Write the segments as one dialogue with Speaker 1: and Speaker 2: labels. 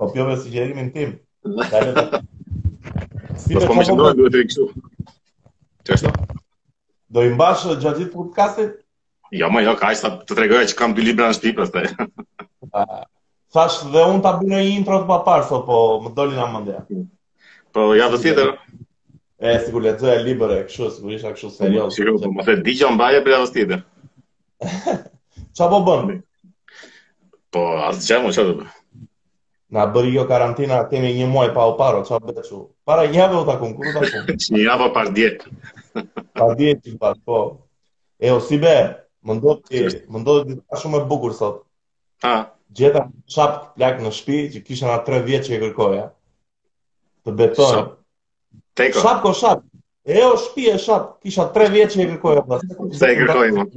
Speaker 1: Kopjove sugjerimin tim.
Speaker 2: Si po më shndoj duhet të kështu. Çfarë?
Speaker 1: Do i mbash gjatë gjithë podcastit?
Speaker 2: Jo, mo jo, kaq sa të tregoj që kam dy libra në shtëpi pastaj.
Speaker 1: Thashë dhe unë ta bëj një intro të paparë sot, po më doli nga mendja.
Speaker 2: Po javën tjetër.
Speaker 1: E sikur lexoj libër e kështu, sikur isha kështu serioz.
Speaker 2: Sikur, po më the ti që mbaje për javën tjetër.
Speaker 1: Ça po bën?
Speaker 2: Po, asgjë mo, ç'të bëjmë?
Speaker 1: Na bëri kjo karantina, kemi një muaj pa u parë, ça bëhet? Para një jave u takuam, kur u
Speaker 2: takuam? një javë par djetë.
Speaker 1: par djetë që pas, po. E, o, si be, më ndodhi diç, më ndodhi diçka shumë e bukur sot.
Speaker 2: Ha?
Speaker 1: Gjeta shapkën plak në shpi, që kisha nja tre vjet që e kërkoja. Të
Speaker 2: betohem. Teko.
Speaker 1: Shapkë o shapkë. E o shpie shapkë, kisha tre vjet që e kërkoja
Speaker 2: plak. Pse e kërkoje plak?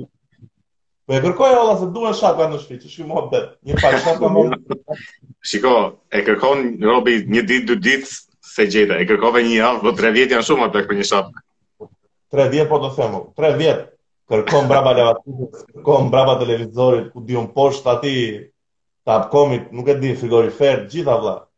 Speaker 1: Po e kërkoja plak, se duhen shapka në shpi, që shki mua bet. Një palë shapka mua
Speaker 2: Shiko, e kërkon robi një ditë, dy ditë, s'e gjeta. E kërkove një javë, po tre vjet janë shumë atë për një shapkë.
Speaker 1: Tre vjet po të them, tre vjet. Kërkon mbrapa lavatriçes, kërkon mbrapa televizorit, ku di unë poshtë atij, të apkomit, nuk e di frigorifer, gjitha vlla.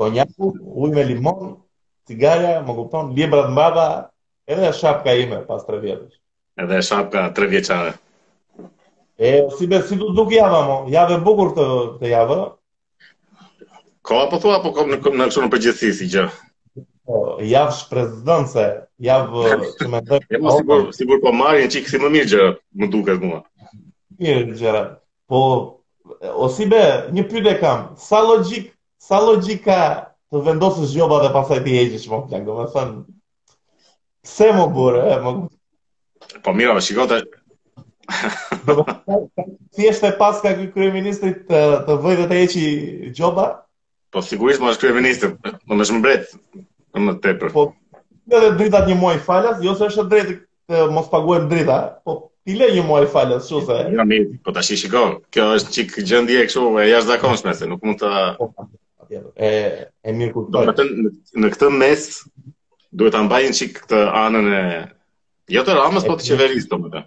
Speaker 1: Konjaku, ujë me limon, cigarja, më kupton, librat mbrapa, edhe shapka ime pas tre vjetësh.
Speaker 2: Edhe shapka trevjeçare.
Speaker 1: E, si be, si t'u duk java, mo, javë e bukur të, të jave.
Speaker 2: Ka, po thua, apo kom në, në kështu në përgjithësi, si gjë?
Speaker 1: Po, javë shpresëdhënëse, javë që domethënë...
Speaker 2: E, mo, sikur, sikur po marrin një çikë si më mirë gjë, më duket mua.
Speaker 1: Mirë gjë, Po, o si be, një pyetje kam, sa logjikë, sa logjikë ka të vendosësh gjoba dhe pastaj t'i heqësh mo plak, domethënë, pse mo burrë, e, më...
Speaker 2: Po, mirë, më shikote...
Speaker 1: Thjesht e paska kryeministri të, të vëjë dhe të heqë gjoba?
Speaker 2: Po sigurisht mo është kryeministër, mo është mbret më tepër.
Speaker 1: Po edhe dritat një muaj falas, jo se është e drejtë të mos paguajmë drita, po t'i le një muaj falas, çu se.
Speaker 2: Ja mi, po tashi shiko. Kjo është çik gjendje kështu e jashtëzakonshme se nuk mund ta
Speaker 1: po, po, e e mirëkuptoj.
Speaker 2: Domethënë në këtë mes duhet ta mbajnë çik këtë anën e jo të Ramës, po të qeverisë domethënë.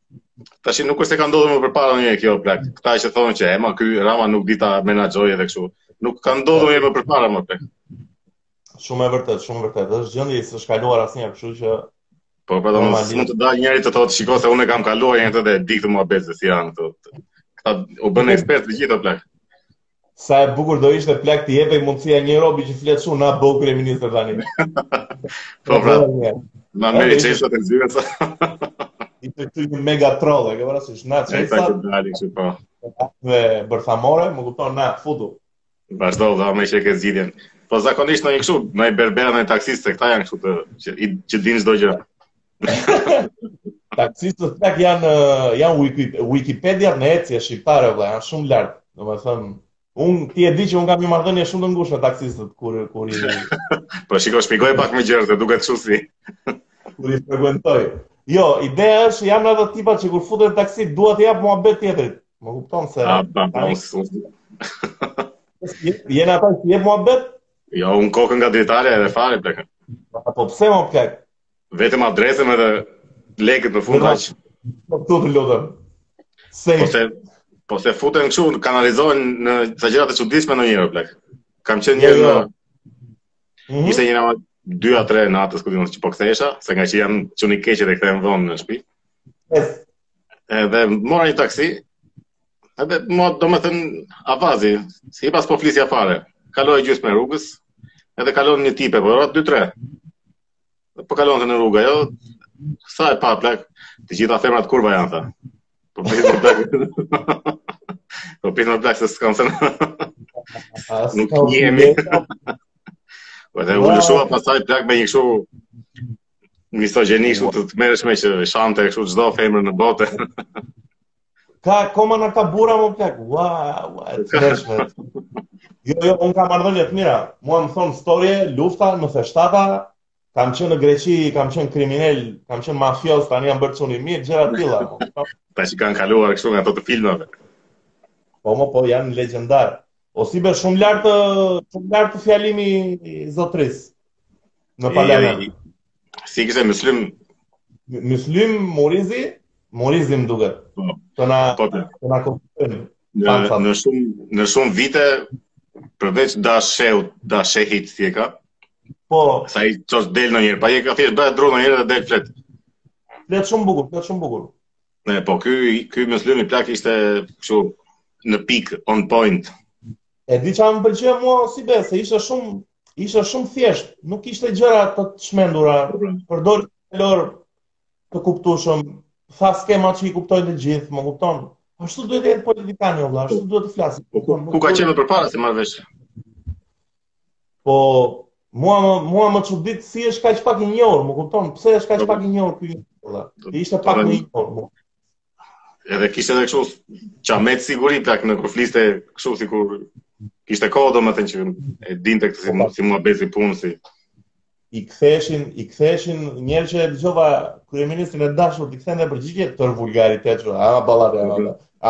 Speaker 2: Tashi nuk është se ka ndodhur më përpara ndonjëherë kjo plak. Këta që thonë që e mo ky Rama nuk di ta menaxhojë edhe kështu. Nuk ka ndodhur më përpara mo plak.
Speaker 1: Shumë e vërtetë, shumë e vërtetë. Është gjendje që s'është kaluar asnjëherë, kështu që
Speaker 2: Po pra, domethënë s'mund të dalë njëri të thotë, shiko se unë e kam kaluar një të dhe diktë mua bëj se si janë këto. Këta u bënë ekspertë të gjithë plak.
Speaker 1: Sa e bukur do ishte plak të jepej mundësia një robi që flet shumë na bëu kryeministër tani.
Speaker 2: Po pra. Na merr qesha te zyra
Speaker 1: sa. I fute një mega troll, e ke parasysh
Speaker 2: sa qesha. Ai ka dalë kështu po.
Speaker 1: Me bërthamore, më kupton na futu.
Speaker 2: Vazhdo dha më që ke zgjidhjen. Po zakonisht në një kështu, në berberë në taksistë se këta janë kështu të që, që dinë çdo gjë.
Speaker 1: Taksistët plak janë janë wiki, Wikipedia në ecje shqiptare vëlla, janë shumë lart. Domethënë, un ti e di që un kam një marrëdhënie shumë të ngushtë me taksistët kur kur i
Speaker 2: Po shiko, shpjegoje pak më gjerë, duket kështu si.
Speaker 1: kur i frekuentoj. Jo, ideja është jam edhe tipa që kur futem në taksi dua t'i jap muhabet tjetrit. Më kupton se
Speaker 2: A pa pa.
Speaker 1: Je nga ata që jep muhabet?
Speaker 2: Jo, un kokën nga dritarja edhe fare plak.
Speaker 1: Po pse më plak?
Speaker 2: Vetëm adresën edhe lekët në fund aq.
Speaker 1: Po ti të lutem. Se
Speaker 2: po se po se futen kështu kanalizohen në ca gjëra të çuditshme ndonjëherë plak. Kam qenë jo, një
Speaker 1: jo.
Speaker 2: në
Speaker 1: mhm.
Speaker 2: Ishte një natë 2 a 3 natës ku di unë se po kthesha, se ngaqë jam çun i keq dhe kthehem vonë në shtëpi. Edhe mora një taksi. Edhe domethënë avazi, s'i pata po flisja fare. Kaloi gjysma e rrugës, edhe kalon një tipe, po ora 2-3. Po kalonte në rrugë, jo? Sa e pa, plak, të gjitha femrat kurva janë, tha. Po për gjitha plak. Po për gjitha plak, se s'kanë se
Speaker 1: në...
Speaker 2: Nuk
Speaker 1: njihemi.
Speaker 2: Po dhe u lëshua pastaj plak me një kështu mizogjini kështu të të merrshe me që shante kështu çdo femër në botë.
Speaker 1: Ka akoma nga këta burra më plak. Ua, ua, e tmerrshme. Jo, jo, unë kam marrëdhënie të mira. Mua më thonë storie, lufta, nëntëdhjeteshtata, kam qenë në Greqi, kam qenë kriminel, kam qenë mafioz, tani jam bërë çun i mirë, gjëra të tilla.
Speaker 2: Këta që kanë kaluar kështu nga ato të filmave.
Speaker 1: Po, mo, po, janë legjendarë. O si be, shumë lart, shumë lart te fjalimi i zotërisë. në parlament.
Speaker 2: Si ishte Myslim
Speaker 1: Myslim Murrizi, Murrizi më duket.
Speaker 2: Po.
Speaker 1: Të na
Speaker 2: po, të
Speaker 1: na kuptojnë.
Speaker 2: Në, në shumë në shumë vite përveç Dash Shehut, Dash Shehit si e ka.
Speaker 1: Po.
Speaker 2: Se ai ç'është del ndonjëherë, pa e ka thjesht bëhet dru ndonjëherë dhe del flet.
Speaker 1: Flet shumë bukur, flet shumë bukur.
Speaker 2: Ne, po ky ky Myslimi plak ishte kështu në pik on point.
Speaker 1: E di çfarë më pëlqeu mua si be, se ishte shumë ishte shumë thjesht, nuk ishte gjëra të çmendura, përdori fjalor të kuptueshëm, tha skema që i kuptojnë të gjithë, më kupton? Ashtu duhet të jetë politikani vëlla, ashtu duhet të flasë.
Speaker 2: Po, po, ku ka qenë përpara s'e marr vesh?
Speaker 1: Po, mua më mua më çudit si është kaq pak i njohur, më kupton? Pse është kaq pak i njohur ky vëlla? Të ishte pak më i njohur.
Speaker 2: edhe kishte edhe kështu ca me siguri plak mo kur fliste kështu sikur kishte kohë domethënë që e dinte këtë si, po, po. si mua bezdi punë si
Speaker 1: i ktheshin i ktheshin një herë që dëgjova kryeministrin e dashur t'i kthente përgjigje tërë vulgaritet a ballat e
Speaker 2: valla a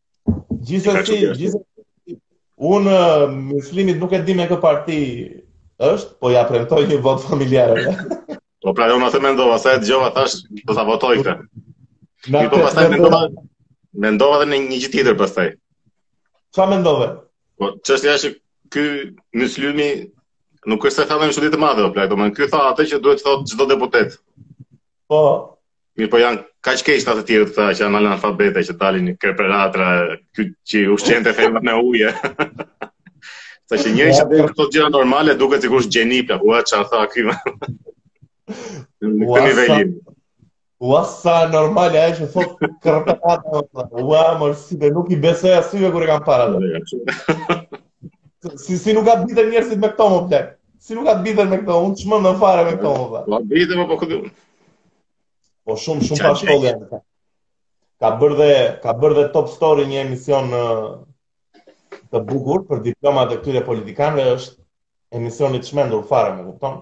Speaker 1: Gjithsesi, gjithsesi unë Myslimit nuk e di me ç'parti është, po ia premtoj një votë familjare.
Speaker 2: Po pra, unë atë mendova, sa e dëgjova thashë, do ta votoj këtë. Po pastaj mendova, mendova edhe një gjë tjetër pastaj.
Speaker 1: Çfarë mendove?
Speaker 2: Po çështja është ky Myslimi nuk është se tha ndonjë çudi të madhe, po pra, domethënë ky tha atë që duhet të thotë çdo deputet.
Speaker 1: Po.
Speaker 2: Mirëpo janë kaq keq ata të tjerët këta që janë analfabete që dalin kreperatra, ky që ushqente thembrat me ujë. Saqë njëri që thotë këto gjëra normale duket sikur është gjeni plak, ua ça tha ky. Në këtë nivel.
Speaker 1: Ua sa normale ai që thot kreperatra, ua mo si be nuk i besoj syve kur e kam para. Si si nuk çuditen njerëzit me këto mo plak. Si nuk ka ditë me këto, unë çmendem fare me këto mo.
Speaker 2: Po ditë më po këtu.
Speaker 1: Po shumë shumë pa shkollë janë. Ka bërë dhe ka bërë dhe Top Story një emision të bukur për diplomat e këtyre politikanëve është emision i çmendur fare, më kupton?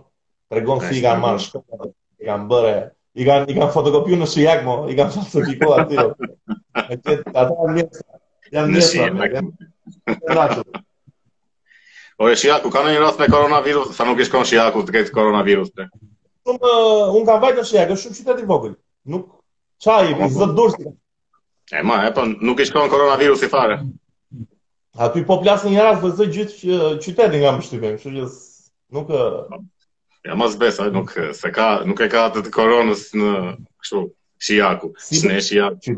Speaker 1: Tregon si i kanë marrë shkollën, i kanë bërë, i kanë i kanë fotokopiu në Shijak mo, i kanë falsifikuar aty. Atë ata janë mirë. Janë
Speaker 2: mirë.
Speaker 1: Janë mirë.
Speaker 2: Ore, Shijaku ka ndonjë rast me koronavirus, sa nuk i shkon Shijakut të ketë koronavirus të?
Speaker 1: Shumë, uh, unë kam vajtur në Shijak, shumë qytet i vogël. Nuk, qa i, i zë Durrësi
Speaker 2: E ma, e po, nuk i shkon koronavirusi fare.
Speaker 1: Aty po plasi një rast dhe zë gjithë qytetin nga më shtypim, që gjithë, nuk... Uh...
Speaker 2: Ja, për besë, nuk, se ka, nuk e ka atë të koronës në, kështu, Shijaku,
Speaker 1: si, shne Shijaku.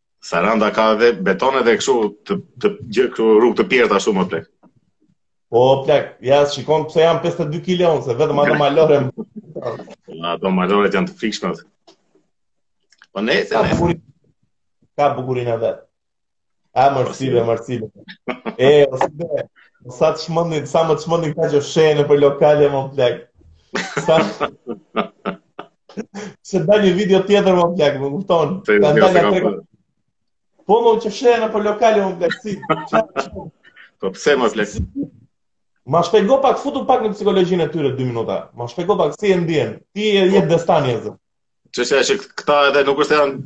Speaker 1: Saranda
Speaker 2: ka edhe beton edhe kështu të të gjë kështu rrugë të pjerrëta ashtu mo plak.
Speaker 1: Po plak, ja shikon pse jam 52 kg unë se vetëm ato maloret.
Speaker 2: Ato maloret janë të frikshme. Po ne se ne.
Speaker 1: Bukurinë, ka bukurinë e vet. A më sile, më sile. E, o sile, sa të çmendin, sa më çmendin kur shajnë për lokale mo plak. Sa... Se ka një video tjetër mo plak, më kupton.
Speaker 2: Se
Speaker 1: ka nga
Speaker 2: se ka
Speaker 1: Po mo që shajnë për lokale mo plak, si.
Speaker 2: Po pse mo plak?
Speaker 1: Ma shpjego pak, futu pak në psikologjinë e tyre 2 minuta. Ma shpjego pak si e ndjen. Ti je po. destani atë.
Speaker 2: Çështja është këta edhe nuk është janë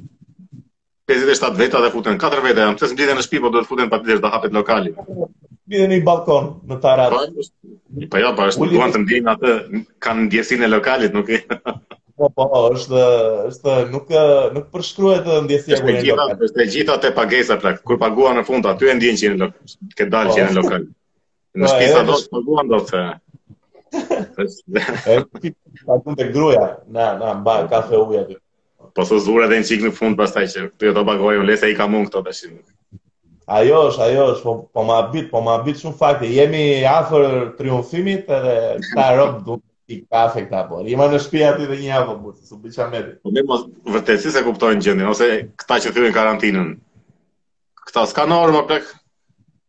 Speaker 2: 57 veta dhe futen 4 veta, a pse s'mblidhen në shtëpi, po do të futen patjetër të hapet lokali.
Speaker 1: Mblidhen në balkon në tarracë.
Speaker 2: Po, po ja, po
Speaker 1: se
Speaker 2: duan të ndjejnë atë kanë ndjesinë e lokalit, nuk e.
Speaker 1: Po, po, po, është është nuk nuk përshkruhet ndjesia kur je
Speaker 2: në
Speaker 1: lokal.
Speaker 2: Është gjitha te pagesa pra, kur paguan në fund aty e ndjen që je në lokal. Ke dalë që je në lokal. Në shtëpi sa do të paguash do të.
Speaker 1: Pa te te gruaja, na, na, mba, kafe uja të.
Speaker 2: Po së zure dhe një çikë në fund pastaj që të të pagojë, në lese i ka mund këto të shimë.
Speaker 1: Ajo është, ajo është, po, po ma bitë, po ma bitë shumë fakti. Jemi afër triumfimit edhe ta robë du i kafe këta po. Jemi në shpi aty dhe një javë, po, së bëqa me
Speaker 2: Po me mos, vërtet, si s'e kuptojnë gjendjen, ose këta që thyejnë karantinën. Këta s'kanë orë, më plekë.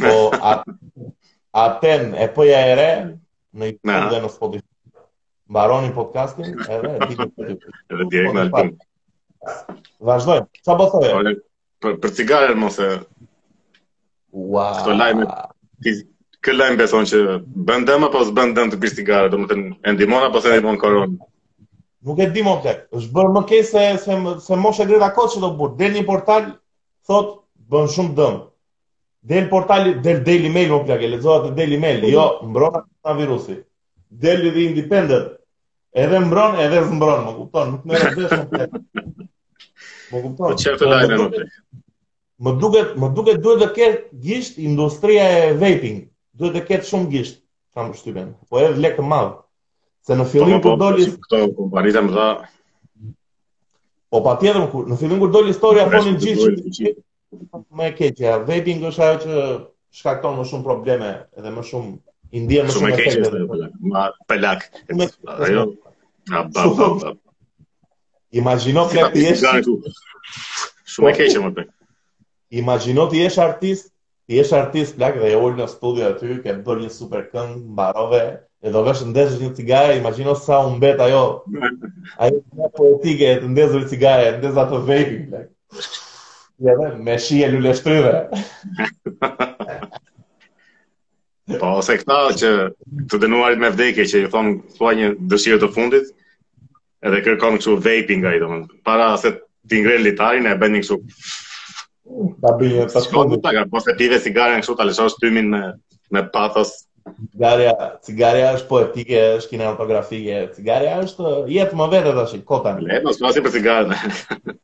Speaker 1: Po atë atë EP-ja e re në YouTube dhe në Spotify. Mbaroni podcastin edhe e ditë të të
Speaker 2: Edhe direkt në album.
Speaker 1: Vazhdoj. Sa po thoje?
Speaker 2: Po, për, për cigaren mos e
Speaker 1: Ua.
Speaker 2: Këto lajme ti, kë lajm beson që bën dëm apo s'bën dëm të pish cigare, domethënë e ndihmon apo s'e ndihmon koronën?
Speaker 1: Nuk e di më plak. Është bërë më keq se se, se mosha Greta Koçi që do burrë. Del një portal thotë bën shumë dëm. Del portali, del Daily Mail, o plak, e lexova te Daily Mail, jo, mbron nga virusi. Del The Independent. Edhe mbron, edhe s'mbron, më kupton, nuk merr vesh më plak. Më kupton.
Speaker 2: Po çfarë të lajmi
Speaker 1: më plak? Më duket, më duket duhet të ketë gisht industria e vaping. Duhet të ketë shumë gisht, kam përshtypjen. Po edhe lekë të madh. Se në fillim
Speaker 2: po, po,
Speaker 1: kur doli po,
Speaker 2: këto kompanitë e mëdha
Speaker 1: Po patjetër kur në fillim kur doli historia
Speaker 2: thoshin
Speaker 1: gjithë më e keqja. Vaping është ajo që shkakton më shumë probleme dhe më shumë i ndjen më
Speaker 2: shumë e keqja. Ma
Speaker 1: plak.
Speaker 2: Ajo na ba ba ba.
Speaker 1: Imagjino
Speaker 2: se
Speaker 1: ti
Speaker 2: je shumë e keqja më pe.
Speaker 1: Imagjino ti je artist, ti je artist plak dhe je ulur në studio aty, ke bërë një super këngë, mbarove, e do besh ndez një cigare, imagjino sa u mbet ajo. Ajo poetike e të ndezurit cigare, ndez atë vaping plak. Ja dhe, me shije luleshtrydhe.
Speaker 2: po, ose këta që të dënuarit me vdekje që i thonë thuaj një dëshirë të fundit, edhe kërkon kështu vaping nga ai do mo. Para se t'i ngrejë litarin e bën një kështu.
Speaker 1: Ta bëj një të fundit.
Speaker 2: Ta ka pas ti ve cigaren kështu ta lëshosh tymin me me pathos.
Speaker 1: Cigaria, cigaria është poetike, është kinematografike. Cigaria është jetë më vete tash, kota.
Speaker 2: Le, mos flasim për cigaren.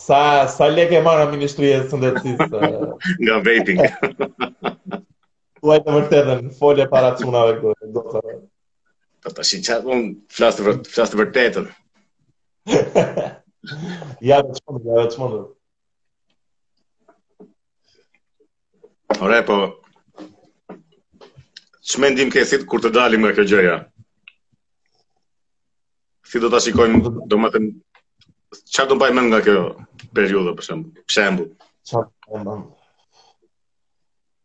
Speaker 1: Sa sa lekë marr nga Ministria e Shëndetësisë?
Speaker 2: nga vaping.
Speaker 1: Thuaj të vërtetën, fole para çunave këtu, do të thotë.
Speaker 2: Po tash i çaj un flas të vërtetën, flas të vërtetën.
Speaker 1: ja të çon, ja të çon.
Speaker 2: Ore po. Ç'mendim ke ti kur të dalim nga kjo gjëja? si do ta shikojmë, po, po. domethënë çfarë do mbajmë mend nga kjo periudha për shemb, për shembull.
Speaker 1: Çfarë do bëjmë?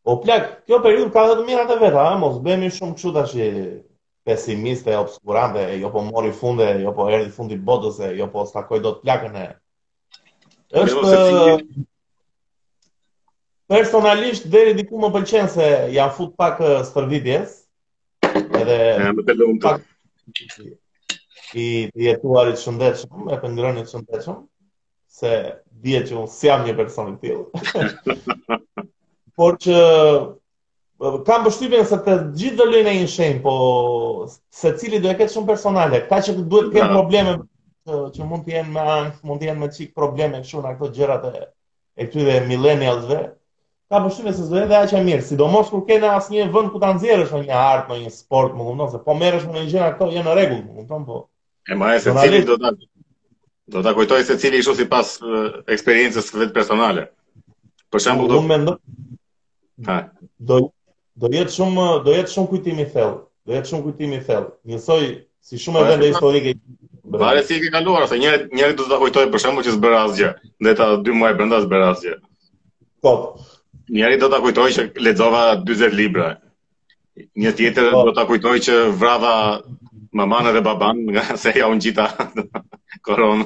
Speaker 1: O plak, kjo periudhë ka dhe të mirat e veta, ha, mos bëhemi shumë kështu tashi pesimistë, obskurantë, e jo po mori fund e, jo po erdhi fundi i botës, e jo po s'takoj dot plakën e. Është Personalisht deri diku më pëlqen se ia fut pak stërvitjes, Edhe ja,
Speaker 2: më të
Speaker 1: lumtë. Të jetuarit shëndetshëm, e të ngrënit shëndetshëm, se dihet që unë s'jam një person i tillë. Por që kam përshtypjen se të gjithë do lënë një shenjë, po secili do e ketë shumë personale. Këta që duhet të kenë probleme që, që mund të jenë me ankth, mund të jenë me çik probleme kështu nga këto gjërat e e këtyre millennialsve, kam përshtypjen se s'është dhe aq e mirë, sidomos kur s'ke asnjë vend ku ta nxjerrësh në një art, në një sport, më kupton, se po merresh me një gjëra këto, je në rregull, më kupton, po.
Speaker 2: Ama secili do ta, do ta kujtojë secili kështu sipas eksperiencës së vet personale. Për shembull do...
Speaker 1: Unë mendoj... Ha. Do, Do jetë shumë do jetë shumë kujtim i thellë. Do jetë shumë kujtim i thellë. Njësoj si shumë vende historike.
Speaker 2: Vale si ke kaluar, se një një do të ta kujtoj për shembull që s'bëra asgjë. Ndejta dy muaj brenda s'bëra asgjë.
Speaker 1: Po.
Speaker 2: Njëri do ta kujtojë që lexova 40 libra. Një tjetër po. do ta kujtojë që vrava mamanë dhe
Speaker 1: babanë ngase ua ngjita koronën.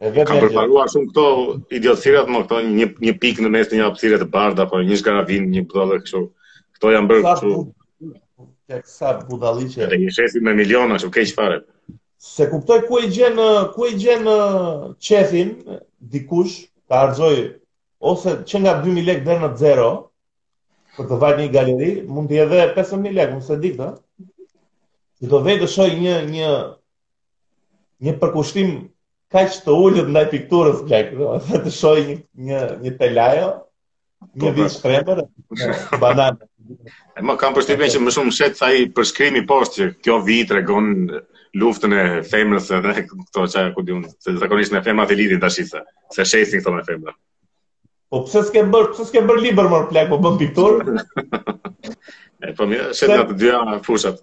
Speaker 1: Kanë përparuar
Speaker 2: shumë këto idiotësirat, më kupton një, një pikë në mes të një hapësire të bardhë, apo një zhgarravinë, një budallë kështu. Këto janë bërë kështu.
Speaker 1: Tek sa budallallëqe.
Speaker 2: Edhe e shesin me miliona, shumë keq fare.
Speaker 1: S'e kuptoj ku e gjen ku e gjen qejfin dikush të harxhojë ose që nga 2000 lekë deri në 0 për të vajtur në një galeri, mund të jetë edhe 5000 lekë, nuk e di këtë. Ti do vete të shoh një një një përkushtim kaq të ulët ndaj pikturës plak, do vete të shoh një një një telajo, një po, vizë tremër, po. banane.
Speaker 2: E më kam përshtypjen që më shumë shet ai përshkrimi poshtë që kjo vizë tregon luftën e femrës edhe këto çka ku di unë, se zakonisht me femrat e lidhin tash se se shesin këto me femra.
Speaker 1: Po pse s'ke bër, pse s'ke bërë libër mo plak, po bën pikturë?
Speaker 2: e po mirë, shet nga të dyja fushat.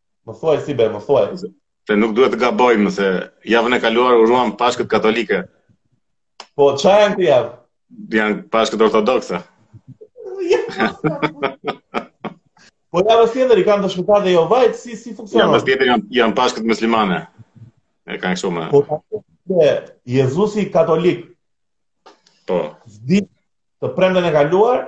Speaker 1: Më thuaj si bëhet, më thuaj.
Speaker 2: Se nuk duhet të gabojmë se javën e kaluar uruam pashkët katolike.
Speaker 1: Po ça janë këtë javë?
Speaker 2: Janë pashkët ortodokse.
Speaker 1: po javës tjetër i kanë dëshmitarët e Jehovait, si, si funksionon?
Speaker 2: Javës tjetër janë, janë pashkët muslimane. E kanë kështu me...
Speaker 1: Po, dhe, Jezusi katolik.
Speaker 2: Po.
Speaker 1: Vdiq të premten e kaluar,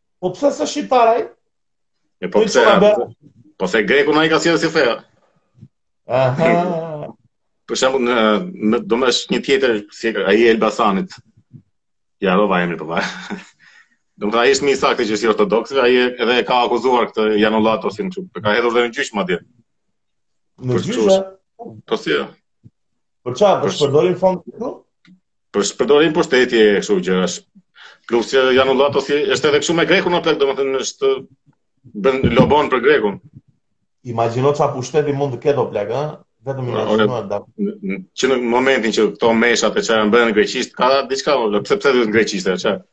Speaker 2: Po
Speaker 1: pse se s'është shqiptar ai?
Speaker 2: E po pse? Po se greku na i ka sjellë si fe.
Speaker 1: Aha.
Speaker 2: Për shembull në, në domethënë është një tjetër si ai i Elbasanit. Ja, do vajmë përmbajtje. Domethënë ai është më i saktë që si ortodoks, ai edhe e ka akuzuar këtë Janullatosin kështu. E ka hedhur dhe në gjyq madje.
Speaker 1: Në gjyq.
Speaker 2: Po si?
Speaker 1: Për ça? Për shpërdorim fondesh?
Speaker 2: Për shpërdorim pushteti e kështu që është. Plus që Janullatosi është edhe kështu me grekun apo domethënë është bën lobon për grekun.
Speaker 1: Imagjino ça pushteti mund të ketë ai plak, ë? Vetëm i imagjino da.
Speaker 2: Që në momentin që këto meshat e ça bën greqisht, ka diçka, sepse pse duhet greqisht, çfarë?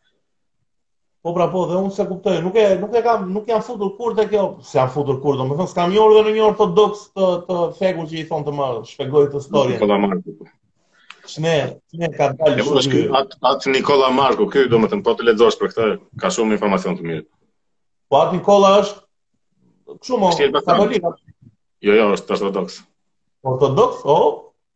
Speaker 1: Po pra po, dhe unë s'e kuptoj, nuk e nuk e kam, nuk jam futur kurrë te kjo, s'jam futur kurrë, domethënë s'kam njohur edhe ndonjë ortodoks të të thekur që i thonë të ma shpjegojë këtë histori.
Speaker 2: Nikola Marku.
Speaker 1: Çne, çne ka dalë
Speaker 2: jo,
Speaker 1: shumë.
Speaker 2: Ja, at, at Nikola Marku, ky domethënë po të lexosh për këtë, ka shumë informacion të mirë.
Speaker 1: Po at Nikola është kështu
Speaker 2: më
Speaker 1: katolik.
Speaker 2: Jo, jo, është ortodoks.
Speaker 1: Ortodoks, o?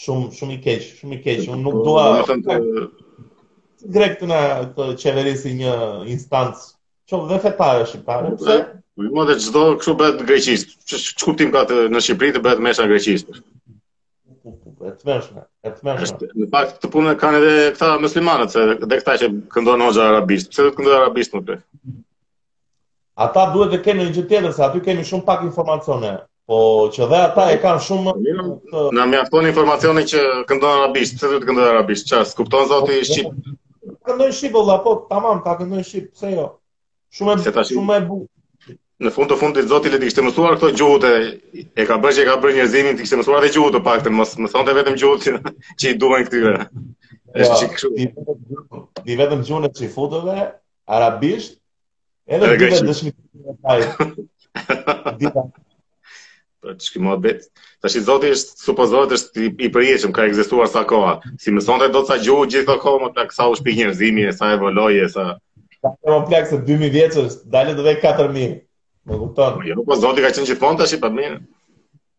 Speaker 1: Shumë shumë i keq, shumë i keq. Unë nuk po, dua.
Speaker 2: Domethënë
Speaker 1: grek të na të qeverisë një instancë qoftë dhe fetare shqiptare, po, pse?
Speaker 2: Po, pra dhe çdo kështu bëhet greqisht. Ç'kuptim ka të në Shqipëri të bëhet mesha greqisht?
Speaker 1: E tmerrshme, e
Speaker 2: tmerrshme. Në fakt, këtë punë kanë edhe këta muslimanët, se dhe këta që këndon hoxha arabisht. Pse duhet të këndojë arabisht, më të?
Speaker 1: Ata duhet të kenë një gjë tjetër, se aty kemi shumë pak informacione. Po që dhe ata e kanë shumë të...
Speaker 2: Na mjafton informacioni që këndon arabisht, pse duhet të këndojë arabisht? Ça, s'kupton zoti po, shqip?
Speaker 1: Po, këndon shqip vëlla, po tamam, ta këndojë shqip, pse jo? Shumë e
Speaker 2: bukur,
Speaker 1: shumë e bukur.
Speaker 2: Në fund të fundit zoti le t'i kishte mësuar këto gjuhët e e ka bërë që e ka bërë njerëzimin t'i kishte mësuar edhe gjuhët të paktën, mos mësonte vetëm gjuhët që, që i duhen këtyre. Është çik kështu.
Speaker 1: Di vetëm gjuhën e çifutëve, arabisht, Edhe të
Speaker 2: gjithë
Speaker 1: dëshmitë e saj. Dita.
Speaker 2: Po të shkimo bet. Tashi zoti është supozohet është i, i përjetshëm, ka ekzistuar sa koha. S'i mësonte dot ca gjuhë gjithë këtë kohë më plak sa u shpik njerëzimi, sa evoloi, sa
Speaker 1: Ka më plak se 2000 vjeç është, dal ta bëj 4000. Më kupton?
Speaker 2: Po jo, po zoti ka qenë gjithmonë
Speaker 1: tashi
Speaker 2: po
Speaker 1: mirë.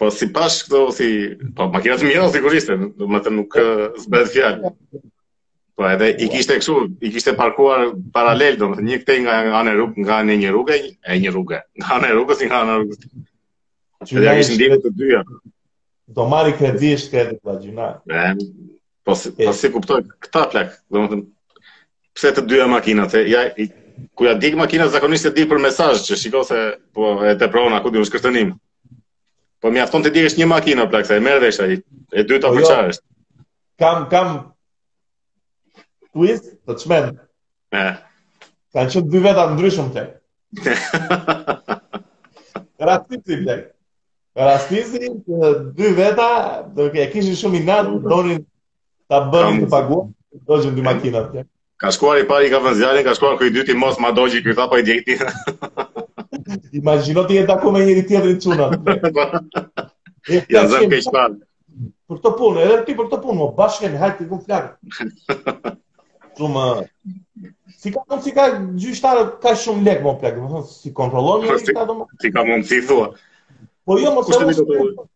Speaker 2: Po si pash këto si po makina të mira sigurisht, domethënë nuk s'bëhet fjalë. Po edhe i kishte kështu, i kishte parkuar paralel, domethënë një këtej nga ana e rrug, nga ana një rrugë, e një rrugë. Nga anë rrugë si nga anë rrugës. Që ja kishin djegë të dyja.
Speaker 1: Do marrë kredi shtet vllajina.
Speaker 2: Ëh. Po si, po si kuptoj këta plak, domethënë pse të dyja makinat, e, ja i, kur ia djeg makinën zakonisht ia djeg për mesazh që shiko se po e tepron a ku di unë shkatërrim. Po mjafton t'i djegësh një makinë plak se e merr vesh ai. E dyta
Speaker 1: po,
Speaker 2: po
Speaker 1: jo.
Speaker 2: çfarë është?
Speaker 1: Kam kam twist të çmendur.
Speaker 2: Eh.
Speaker 1: Ka qenë dy veta të ndryshëm të. Rastisi, të. Rastisi, dy veta, do ke, kishin shumë inat, donin ta bënin të paguante, dogjën dy makinat të.
Speaker 2: Ka shkuar i pari, ka vënë zjarrin, ka shkuar ky i dyti, mos ma dogji, ky tha po ia djeg.
Speaker 1: Imagino të jetë taku me njëri-tjetrin çunat.
Speaker 2: Janë zëmë kej shpanë.
Speaker 1: Për këtë punë, edhe ti për këtë punë, mo, bashkë, hajde t'i vëmë flakë. Shumë... Si ka mundësi ka gjyqtarë kaq shumë lekë, mo, plak, domethënë, si kontrolon
Speaker 2: një
Speaker 1: gjyqtarët, do më...
Speaker 2: Si ka mundësi thua.
Speaker 1: Po jo, domethënë, është...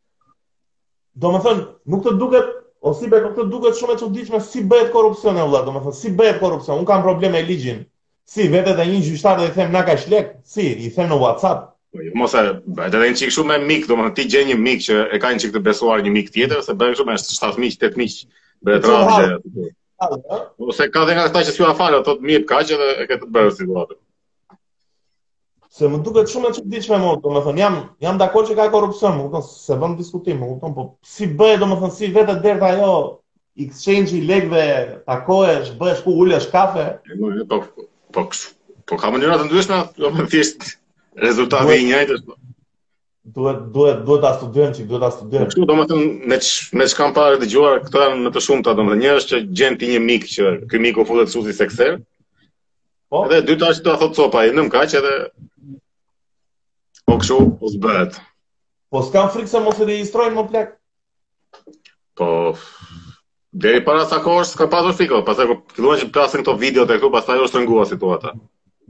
Speaker 1: Domethënë, nuk të duket, o si be, nuk të duket shumë e çuditshme si bëhet korrupsioni vlla, domethënë, si bëhet korrupsioni, unë kam probleme me ligjin, Si, vete te një gjyqtar dhe i them na kaq lek? Si, i them në WhatsApp?
Speaker 2: Po, jo, mos e bëhet edhe një çik shumë me mik, domethënë ti gjen një mik që e ka një çik të besuar një mik tjetër, se bëhen shumë është 7 miq, 8 miq. Bëhet
Speaker 1: rradhë.
Speaker 2: Ose ka dhe nga këta që s'ju afal, thotë më jep kaq edhe e ke të bërë situatën.
Speaker 1: Se më duket shumë e çuditshme më, domethënë jam jam dakord që ka korrupsion, më kupton, s'e vë në diskutim, më kupton, po si bëhet domethënë si vete deri te ajo exchange i lekëve, takohesh, bëhesh ku ulesh kafe.
Speaker 2: Po po po ka mënyra të ndryshme, domethënë thjesht rezultati i njëjtë është. Po.
Speaker 1: Duhet duhet duhet ta studiojmë çik, duhet ta studiojmë.
Speaker 2: Kështu domethënë me ç, me çfarë kam parë dëgjuar, këto janë më të shumta domethënë një është që gjen ti një mik që ky miku futet si tip sekser.
Speaker 1: Po.
Speaker 2: Edhe e dyta është ta thotë copë, nëm kaq edhe... Po kështu, o s'bëhet.
Speaker 1: Po s'kanë frikë se mos e regjistrojnë mo plak.
Speaker 2: Po... Deri para sa kohësh, s'ka pasur frikë, pastaj kur filluan që plasin këto videot e këtu, pastaj u shtrëngua situata.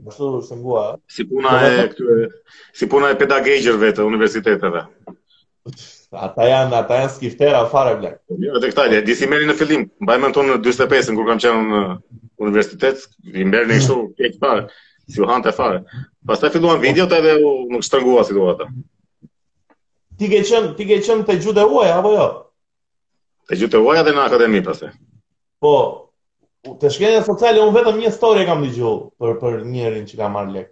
Speaker 1: Ashtu u shtrëngua,
Speaker 2: Si puna po, e këtyre, si puna e pedagogëve të universiteteve.
Speaker 1: Ata janë, ata janë skiftera fare plak.
Speaker 2: Po, jo, edhe këta, di si merrin në fillim. Mbaj mend unë në 45 kur kam qenë në universitet, i merrnin kështu keq fare. S'ju hante fare. Pastaj filluan videot edhe u shtrëngua situata.
Speaker 1: Ti ke qenë, ti ke qenë te gjuhët e huaja apo jo?
Speaker 2: Te gjuhët e huaja edhe në akademi pastaj.
Speaker 1: Po, te shkenca sociale un vetëm një story kam dëgjuar për për njërin që ka marr lek.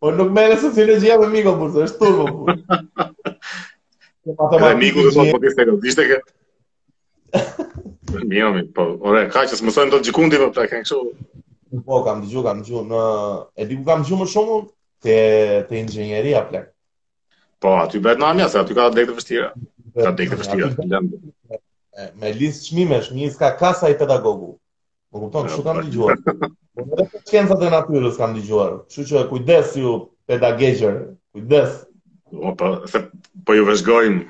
Speaker 1: Po nuk merr në sociologji
Speaker 2: jam e miko, por të
Speaker 1: është turbo, por.
Speaker 2: Këre miku dhe po këtë stekët, ishte ke... Mio, mi, po, ore, ka që s'mësojnë të gjikundi, po, ta kënë këshu...
Speaker 1: Po, kam dëgju, kam dëgju, në... E di ku kam dëgju më shumë, te, te inxhinieria plak.
Speaker 2: Po, aty bëhet nami, se aty ka degë të vështira. Ka degë të vështira,
Speaker 1: të
Speaker 2: lëndë.
Speaker 1: Me listë çmimesh, një iska kasa i pedagogu. Po kupton, kështu kam dëgjuar. Po edhe për shkencat e natyrës kam dëgjuar. Kështu që kujdes ju pedagogë, kujdes.
Speaker 2: Po po, se po ju vëzhgojmë.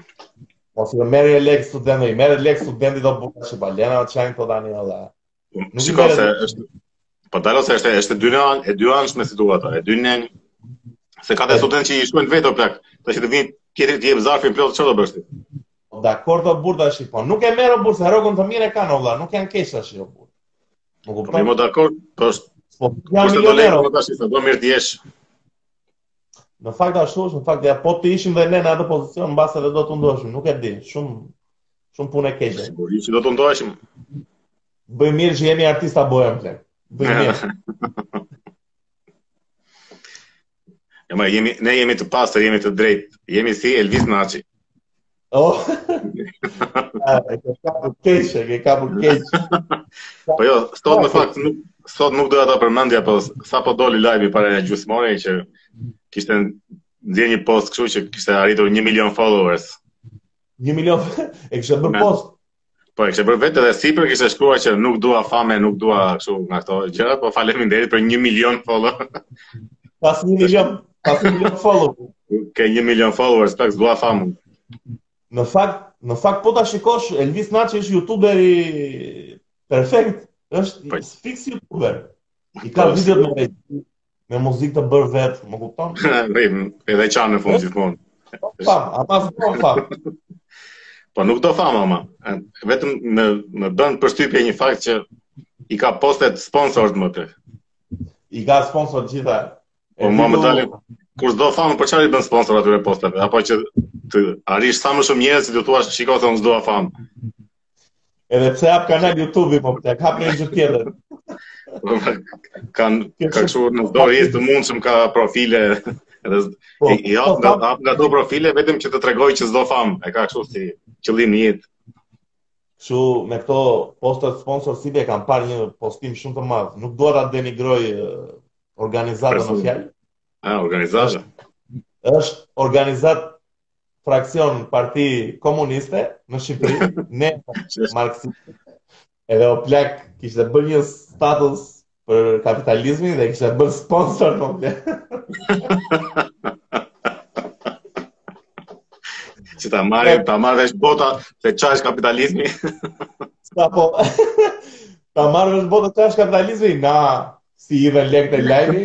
Speaker 1: Po si merr lek studenti, i merr lek studenti do buka si balena atë çajin po tani edhe. Nuk i
Speaker 2: merr. Është Po dale se është është dy anë, e dyanshme situata, e dy anë se ka studentë që i shkojnë vetë plak, tash të vin tjetri të jep zarfin plot çfarë do bësh ti?
Speaker 1: Po dakord o burrë tash, po nuk e merr o burrë se rrogën të mirë e kanë vëlla, nuk janë keq tash o
Speaker 2: burrë. Nuk
Speaker 1: kupton.
Speaker 2: Po më dakord, po është.
Speaker 1: Po
Speaker 2: jam po
Speaker 1: milioner.
Speaker 2: Po tash do mirë të jesh.
Speaker 1: Në fakt ashtu është, në fakt ja po të ishim dhe ne në atë pozicion mbase edhe do të tundoheshim, nuk e di, shumë shumë punë e keqe.
Speaker 2: Sigurisht që do të tundoheshim.
Speaker 1: Bëj mirë që jemi artista bohem plak. Bëj mirë.
Speaker 2: Ja, ma, jemi, ne jemi të pastër, jemi të drejtë. Jemi si Elvis Naçi.
Speaker 1: Oh. Ah, e ka kapur keq, e ka kapur keq.
Speaker 2: po jo, sot në fakt nuk sot nuk doja ta përmendja, po sapo doli lajmi para një gjysmë ore që kishte nxjerrë një post kështu që kishte arritur 1 milion followers.
Speaker 1: 1 milion e kishte bërë post.
Speaker 2: Po e kishte bërë vetë dhe sipër kishte shkruar që nuk dua famë, nuk dua kështu nga këto gjëra, po faleminderit për 1 milion follow.
Speaker 1: Pas 1 milion, pas 1 milion follow.
Speaker 2: Ke 1 milion followers, po s'dua famë.
Speaker 1: Në fakt, në fakt po ta shikosh Elvis Naçi është youtuber i perfekt, është
Speaker 2: po.
Speaker 1: fix youtuber. I ka
Speaker 2: po,
Speaker 1: video me me muzikë të bërë vet, më kupton?
Speaker 2: Rri, edhe qan në fund gjithmonë.
Speaker 1: Po, pa, a pa zgjon pa.
Speaker 2: Po nuk do famë ama. Vetëm më më bën përshtypje një fakt që i ka postet sponsored.
Speaker 1: I ka sponsor gjitha.
Speaker 2: Po dale kur s'do famë për çfarë i bën sponsor atyre posteve, apo që të arrish sa më shumë njerëz që t'u thuash shiko se unë s'dua famë.
Speaker 1: Edhe pse hap kanal YouTube-i po të hap një gjë tjetër.
Speaker 2: Ka në çdo rrjet të mundshëm ka profile edhe po, i po, hap nga hap nga dy profile vetëm që të tregojë që s'do famë. E ka kështu si qëllim jete.
Speaker 1: Kështu me këto postet sponsorship e kam parë një postim shumë të madh. Nuk dua ta denigroj organizatën në fjalë.
Speaker 2: Ah, organizata.
Speaker 1: Është organizatë fraksion parti komuniste në Shqipëri, ne marksistë. Edhe o plak, kishte bërë një status për kapitalizmin dhe kishte bërë sponsor, mo plak.
Speaker 2: Që ta marrë, ta marrë vesh bota se ça është kapitalizmi.
Speaker 1: Sa po, ta marrë vesh bota ça është kapitalizmi, na, si i dhe lekë te lajmi,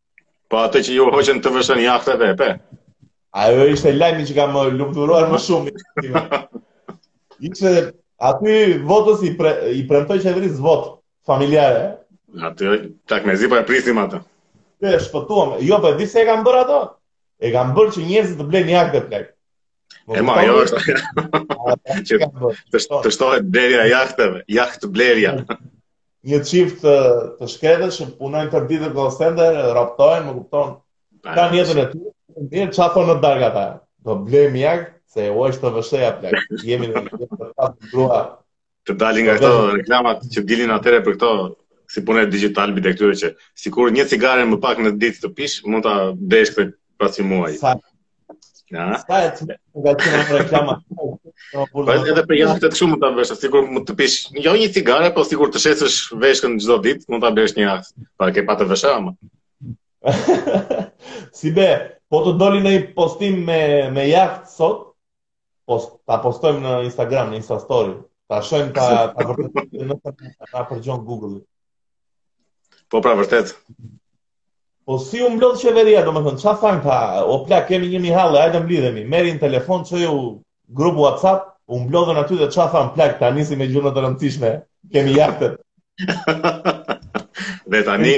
Speaker 2: Po atë që iu hoqën TVSH-në jahteve, pe.
Speaker 1: Ajo ishte lajmi që më ka lumturuar më shumë. Ishte aty votës i, pre, i premtoj qeverisë votë familjare.
Speaker 2: Aty te mezi po e prisnim atë.
Speaker 1: Shpëtuam. Jo, po e di pse e kanë bërë ato. E kanë bërë që njerëzit të blejnë jahte, plak.
Speaker 2: E ma, jo është që të shtohet blerja e jahteve, jahtblerja.
Speaker 1: një çift të, të shkretësh që punojnë përditë në call center, rropaten, më kupton. Kanë jetën e tyre. Mirë, ça thonë në darkë ata? Do blejmë një jaht se u hoq TVSH-ja, plak. Jemi në të pasur, grua.
Speaker 2: Të dalin nga këto reklamat që dilin atëherë për këto si punë Digitalb-i e këtyre që sikur një cigare më pak në ditë të pish, mund ta blesh këtë pas një muaji. Sa Ja.
Speaker 1: Sa e të nga ato reklama.
Speaker 2: Po edhe për jahtet, s'ka më TVSH, sikur mos të pish, jo një cigare, po sikur të shesësh veshkën çdo ditë, mund ta blesh një jaht. Pa ke pa TVSH ama.
Speaker 1: si be, po të doli një postim me me jaht sot? post, ta postojmë në Instagram, në Insta Story. Ta shojmë ta ta vërtetojmë nëse të përgjon Google.
Speaker 2: Po pra vërtet.
Speaker 1: Po si u mblodh qeveria, domethënë çfarë thanë ata, o plak kemi një mijë halle, hajde mblidhemi, merri në telefon çoji grup WhatsApp, u mblodhën aty dhe çfarë thanë plak, ta nisim me gjërat e rëndësishme. Kemi jahtet.
Speaker 2: dhe tani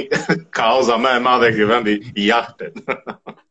Speaker 2: kauza më e madhe e këtij vendi jahtet.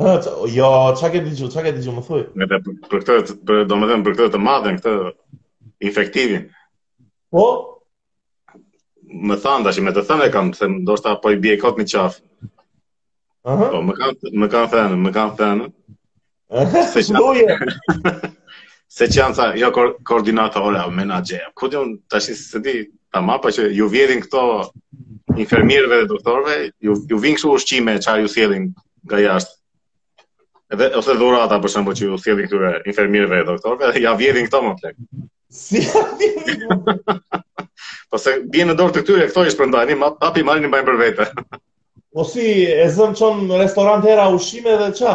Speaker 2: Hë,
Speaker 1: jo, çka ke dëgju, çka ke dëgju më thuaj.
Speaker 2: Me për, për këtë, për domethënë për këtë të madhen, këtë infektivin.
Speaker 1: Po.
Speaker 2: Më thanë tashi me të thënë kam se ndoshta po i bie kot në qafë. Aha. Po më kanë më kanë thënë, më kanë thënë.
Speaker 1: Se çfarë?
Speaker 2: Se që janë tha, jo ko koordinatore, o menaxhere, ku di unë, tashi s'e di, Tamam, po që ju vjedhin këto infermierëve dhe doktorëve, ju ju vijnë këtu ushqime që ju sjellin nga jashtë. Edhe ose dhurata për shembull që ju sjellin këtyre infermierëve dhe doktorëve, dhe ja vjedhin këto, mo plak.
Speaker 1: Si ja vjedhin?
Speaker 2: po se bien në dorë të këtyre, këto i shpërndajnë, pa pa i marrin mbajnë për vete.
Speaker 1: po si e zëmë çojnë restorantet, era ushqime dhe
Speaker 2: ça?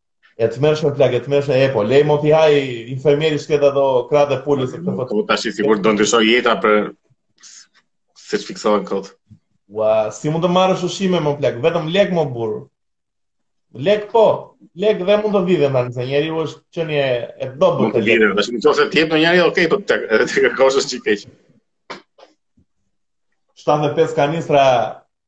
Speaker 2: E tmerrshme, plak,
Speaker 1: e tmerrshme, e po, le mo t'i hajë infermieri i shkretë ato krahët e pulës e këtë
Speaker 2: fëtë. Po, tashi sigur do ndryshojë jeta për se që fiksohen këta.
Speaker 1: Ua, si mund t'u marrësh ushqime, mo plak, vetëm lekë mo burrë. Lekë po, lekë dhe mund të vidhen, ma nëse njeriu është që një e do bërë të lek.
Speaker 2: Mund të vidhen, dhe shumë që ose tjep në njeri, okej, okay, po të edhe të kërkosh është që i keq.
Speaker 1: 75 kanistra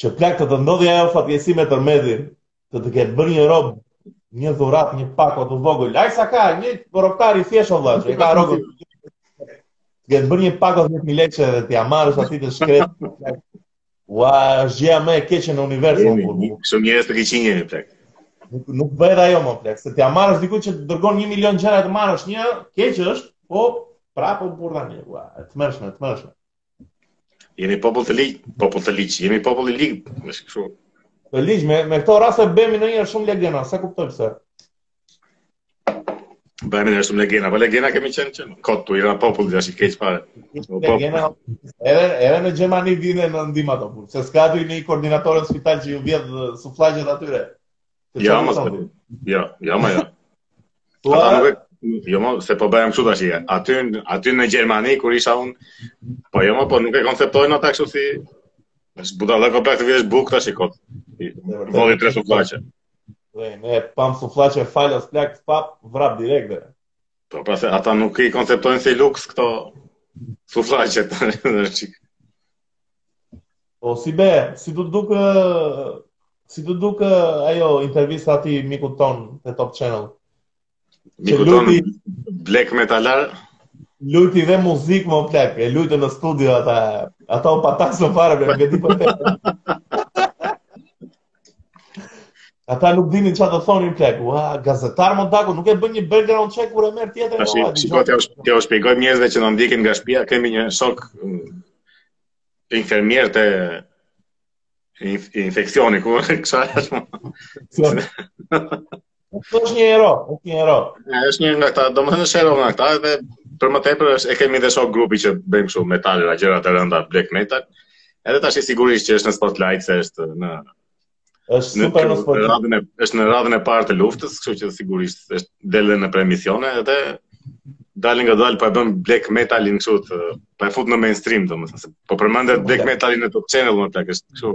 Speaker 1: që plak të të ndodhë ajo fatkeqësi me tërmetin, të të ketë bërë një rob, një dhuratë, një pako të vogël. Ai sa ka një rrogëtar i thjeshtë vëlla, që ka rrogë. Të ketë bërë një pako 10000 lekë dhe t'ia marrësh atij të shkretit. Ua, është gjëja më e keqe në univers mo burrë.
Speaker 2: Shumë njerëz të këqinj jemi plak.
Speaker 1: Nuk nuk bëhet ajo mo plak, se t'ia marrësh dikujt që të dërgon 1 milion gjëra të marrësh një, keq është, po prapë burrë tani. Ua, e tmerrshme, e tmerrshme.
Speaker 2: Jemi popull të ligj, popull të ligj, jemi popull i lig, më shkurt.
Speaker 1: Të ligj, me, me këto raste bëhemi ne njerëz shumë legena, s'e kuptoj pse.
Speaker 2: Bëhemi ne shumë legena, po legena kemi qenë qenë, kotë tu, jena popull dhe jashtë i keq fare.
Speaker 1: Legena, edhe, edhe në Gjermani dine në ndima të punë, se s'ka aty një koordinator në spital që ju vjedh sufllaqet atyre.
Speaker 2: Ja, më thëmë. Ja, ja, më ja. Po, jo mo, se po bëjmë kështu tash. Aty, aty në Gjermani, kur isha unë, po jo mo, po nuk e konceptojnë ata kështu si... Është budallallëk komplet të vjedhësh bukë tashi kot. Vodhi tre sufllaqe.
Speaker 1: Dhe, ne pamë sufllaqe falas plak, pap, vrap direkt dhe.
Speaker 2: Po, pra se ata nuk i konceptojnë si luks këto sufllaqet një çikë.
Speaker 1: Po si be, si t'u duk si t'u duk ajo intervista e atij mikut tonë te Top Channel.
Speaker 2: Mikut tonë Black Metalar.
Speaker 1: Lujti dhe muzikë mo plak, e lujtën në studio ata, ata u pataksën fare, me këtë i përte. Ata nuk dinin ça do thonin plak. Ua, gazetar mo daku, nuk e bën një background check kur e merr tjetrin
Speaker 2: nga ai. Shiko t'u sh, t'u shpjegoj njerëzve që na ndjekin nga shpia, kemi një shok mm, infermier te infeksioni ku është kështu.
Speaker 1: Ku është një hero, ku është një hero.
Speaker 2: Është një nga këta, domethënë është hero nga këta, edhe për më tepër është, e kemi dhe shok grupi që bëjmë kështu metalra, gjëra të rënda, black metal. Edhe tashi sigurisht që është në spotlight se është në
Speaker 1: është super në spotlight.
Speaker 2: Radhën e, është në radhën e parë të luftës, kështu që sigurisht është del nëpër emisione edhe dalëngadalë pa po e bën black metalin kështu të pa po e fut në mainstream domethënë po përmendet black metali në Top Channel mo plak është kështu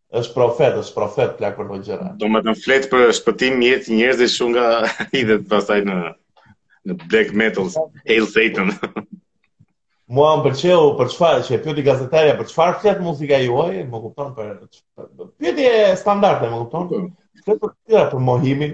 Speaker 2: Është
Speaker 1: profet, është profet plak për këto gjëra.
Speaker 2: Domethënë flet për shpëtim jetë njerëzish shumë nga hidhet pastaj në në black metal, Hail Satan.
Speaker 1: Mua më pëlqeu për çfarë që e pyeti gazetarja për çfarë flet muzika juaj, më kupton për pyetje standarde, më kupton? Po. Flet për tira për mohimin,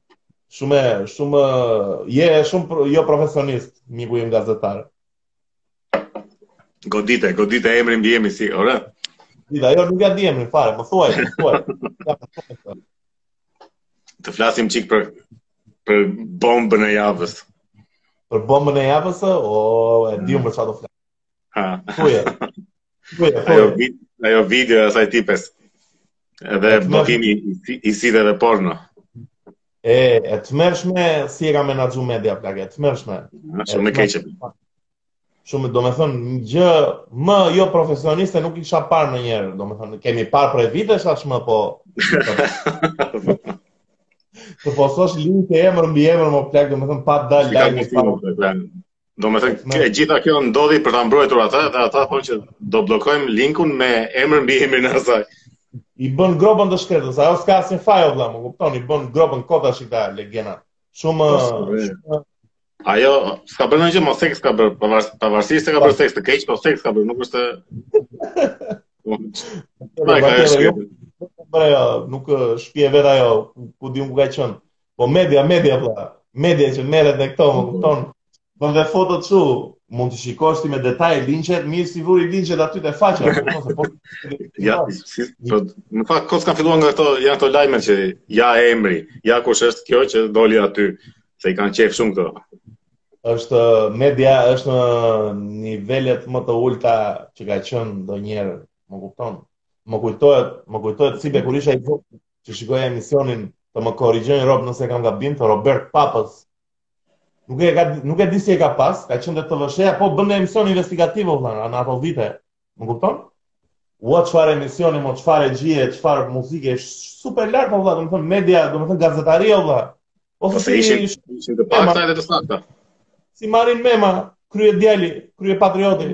Speaker 1: Shumë shumë je shumë jo profesionist, miku im gazetar.
Speaker 2: Godite, godite emrin mbiemrin si, ore.
Speaker 1: Dita, jo nuk ja di emrin fare, më thuaj, më thuaj.
Speaker 2: Të flasim çik për për bombën e javës.
Speaker 1: Për bombën e javës, o e di për çfarë do flas.
Speaker 2: Ha.
Speaker 1: Ku je? Ku je?
Speaker 2: Ajo video, ajo video e asaj tipes. Edhe blokimi i siteve porno.
Speaker 1: E, e e tmerrshme, si e ka menaxhu media plak, e tmerrshme.
Speaker 2: Shumë e keqe.
Speaker 1: Shumë, domethënë, një gjë më jo profesioniste nuk kisha parë ndonjëherë, domethënë, kemi parë prej vitesh tashmë, po... Të postosh linqet emër mbiemër mo plak, domethënë, pa dalë dalë
Speaker 2: një parë. Domethënë, e gjitha kjo ndodhi për ta mbrojtur atë dhe ata thonë që do bllokojmë linkun me emër mbiemrin e asaj.
Speaker 1: I bën gropën të shkretës, ajo s'ka asnjë faj o vëlla, më kupton, i bën gropën kot tash këta legena. Shumë
Speaker 2: po, Ajo s'ka bërë ndonjë gjë, mo seks ka bërë, pavarësisht se ka bërë seks të keq, po seks ka bërë, nuk është Nuk ka shkruar.
Speaker 1: Nuk shpie vetë ajo, ku di unë ku ka qenë. Po media, media vëlla. Media që merret me këto, më kupton? Bën dhe fotot ashtu, mund t'i shikosh ti me detaj linqet, mirë s'i vuri linqet aty te faqja, kupton se po.
Speaker 2: Ja, si, po, në fakt ç'kanë filluar nga këto, janë këto lajme që ja emri, ja kush është kjo që doli aty, se i kanë qejf shumë këto.
Speaker 1: Është media është në nivelet më të ulta që ka qenë ndonjëherë, më kupton? Më kujtohet, më kujtohet si be kur isha i që shikoja emisionin të më korrigjojnë robt nëse kam gabim të Robert Papës. Nuk e ka nuk e di si e ka pas, ka qenë te TVSH-ja, po bënte emision investigativ o vlla në ato vite. Më kupton? Ua çfarë emisioni, mo çfarë gjëje, çfarë muzike, është super lart o vlla, domethënë media, domethënë gazetari o vlla.
Speaker 2: Ose po si ishin ishin të pakta edhe të sakta.
Speaker 1: Si Marin Mema, krye djali, krye patrioti.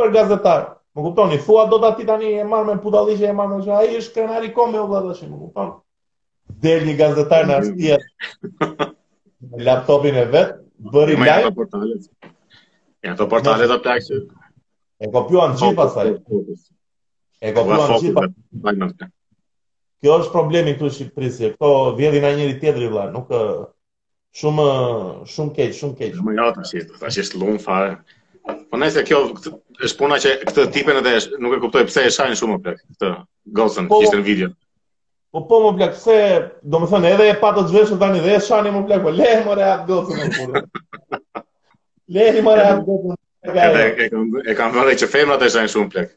Speaker 1: për gazetar. Më kuptoni, thua do ta ti tani e marr me budallallëqe e marr me çfarë? Ai është krenari kombi o vëlla, më kupton? Del një gazetar në Arsia. Laptopin e vet, bëri live.
Speaker 2: Ja ato portalet. Ja ato portalet ato taksi.
Speaker 1: E kopjuan gjithë pastaj. E kopjuan gjithë pastaj. Ky është problemi këtu në Shqipëri, se këto vjedhin nga njëri-tjetri vëlla, nuk Shumë shumë keq, shumë keq.
Speaker 2: Më ja tash, tash është llum fare. Po nëse kjo është puna që këtë tipen edhe është, nuk e kuptoj pse e shajnë shumë plak këtë gocën po, ishte në video.
Speaker 1: Po po mo plak pse, domethënë edhe e patë të zhveshur tani dhe e shani mo plak, po lëre more atë gocën më kurrë. Lëre more atë gocën.
Speaker 2: E kam e kam vënë që femrat e shajnë shumë plak.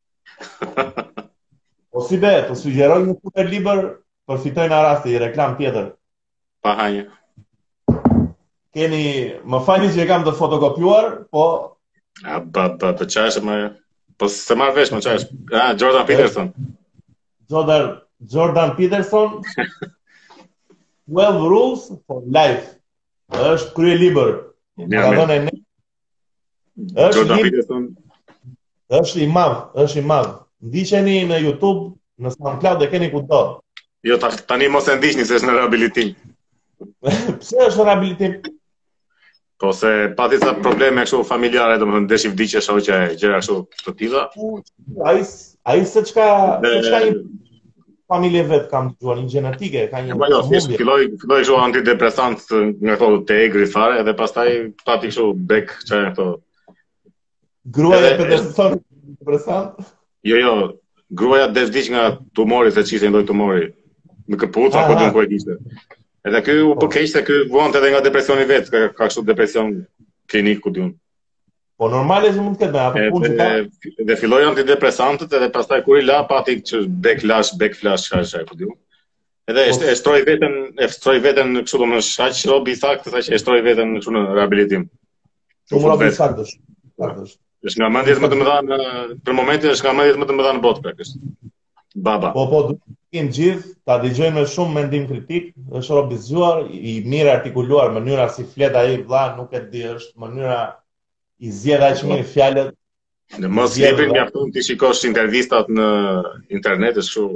Speaker 1: O si be, të sugjeroj një super libër, përfitoj nga rasti, një reklamë tjetër.
Speaker 2: Pa hajë.
Speaker 1: Keni, më falni që e kam të fotokopiuar, po...
Speaker 2: A, pa, pa, të pashë, më... Po s'e marr vesh, më qashë. A, Jordan Peterson.
Speaker 1: Jordan, Jordan Peterson. 12 Rules for Life. është kryelibër.
Speaker 2: Mirë, mirë.
Speaker 1: Është
Speaker 2: një...
Speaker 1: Është i madh, është i madh. Ndiqeni në YouTube, në SoundCloud e keni kudo.
Speaker 2: Jo, tani mos e ndiqni se është në rehabilitim.
Speaker 1: Pse është në rehabilitim?
Speaker 2: Po se pati ca probleme kështu familjare, domethënë desh i vdiq e shoqja e gjëra kështu të tilla.
Speaker 1: Ai ai seç ka,
Speaker 2: seç
Speaker 1: ka një familje vetë kam dëgjuar një gjenetike, ka një.
Speaker 2: Po jo,
Speaker 1: si
Speaker 2: filloi filloi kështu antidepresant nga këto të egrit fare dhe pastaj pati kështu bek çfarë ato.
Speaker 1: Gruaja
Speaker 2: e
Speaker 1: të thonë depresant.
Speaker 2: Jo, jo, gruaja desh vdiq nga tumori seç ishte ndonjë tumori në këpucë apo diku ku e kishte. Edhe ky u po. bë keq se ky vuante edhe nga depresioni vetë, ka kështu depresion klinik ku di unë.
Speaker 1: Po normale që mund të ketë me atë punë që ka.
Speaker 2: Dhe filloi antidepresantët edhe pastaj kur i la pati që back flash, back flash çfarë është ajo s'di unë. Edhe e shtroi veten, e shtroi veten kështu domethënë është aq rob i saktë sa që e shtroi veten kështu në rehabilitim.
Speaker 1: Po rob
Speaker 2: i
Speaker 1: saktë është.
Speaker 2: Është nga mendjet më të mëdha në për momentin është nga mendjet më të mëdha në botë praktikisht. Baba.
Speaker 1: Po po, duhet të gjithë, ta dëgjojmë me shumë mendim kritik, është rob i zgjuar, i mirartikuluar, mënyra si flet ai vlla nuk e di, është mënyra si i zgjedh aq mirë po. fjalët.
Speaker 2: Në mos lepin
Speaker 1: nga
Speaker 2: punë t'i shikosh intervistat në internet, është kështu.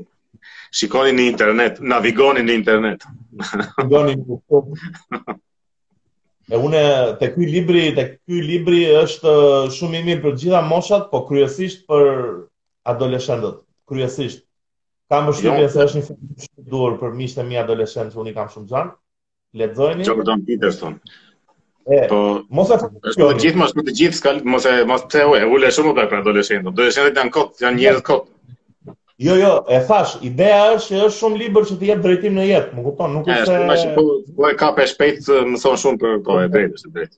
Speaker 2: Shikoni në internet, navigoni në internet.
Speaker 1: Navigoni në internet. E unë te ky libri, te ky libri është shumë i mirë për të gjitha moshat, po kryesisht për adoleshentët, kryesisht. Kam përshtypjen
Speaker 2: jo.
Speaker 1: se është një fund shumë i duhur për miqtë e mi adoleshentë që unë i kam shumë xhan. Lexojeni.
Speaker 2: Jordan Peterson.
Speaker 1: E,
Speaker 2: po,
Speaker 1: mos e thotë.
Speaker 2: Është të gjithë, mos të gjithë skal, mos e mos pse e ulë shumë për pra adoleshentët. Adoleshentët janë kot, janë njerëz kot.
Speaker 1: Jo, jo, e thash, ideja është që është shumë libër që të jep drejtim në jetë, më kupton, nuk është.
Speaker 2: Është, po, po e ka për shpejt, më thon shumë për po e drejtë, është drejtë.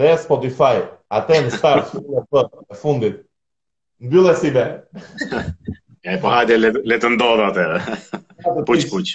Speaker 1: dhe Spotify, atë në start shumë
Speaker 2: po e
Speaker 1: fundit. Mbylle si be.
Speaker 2: E po hajde le, le të ndodhë ajo. Puç puç.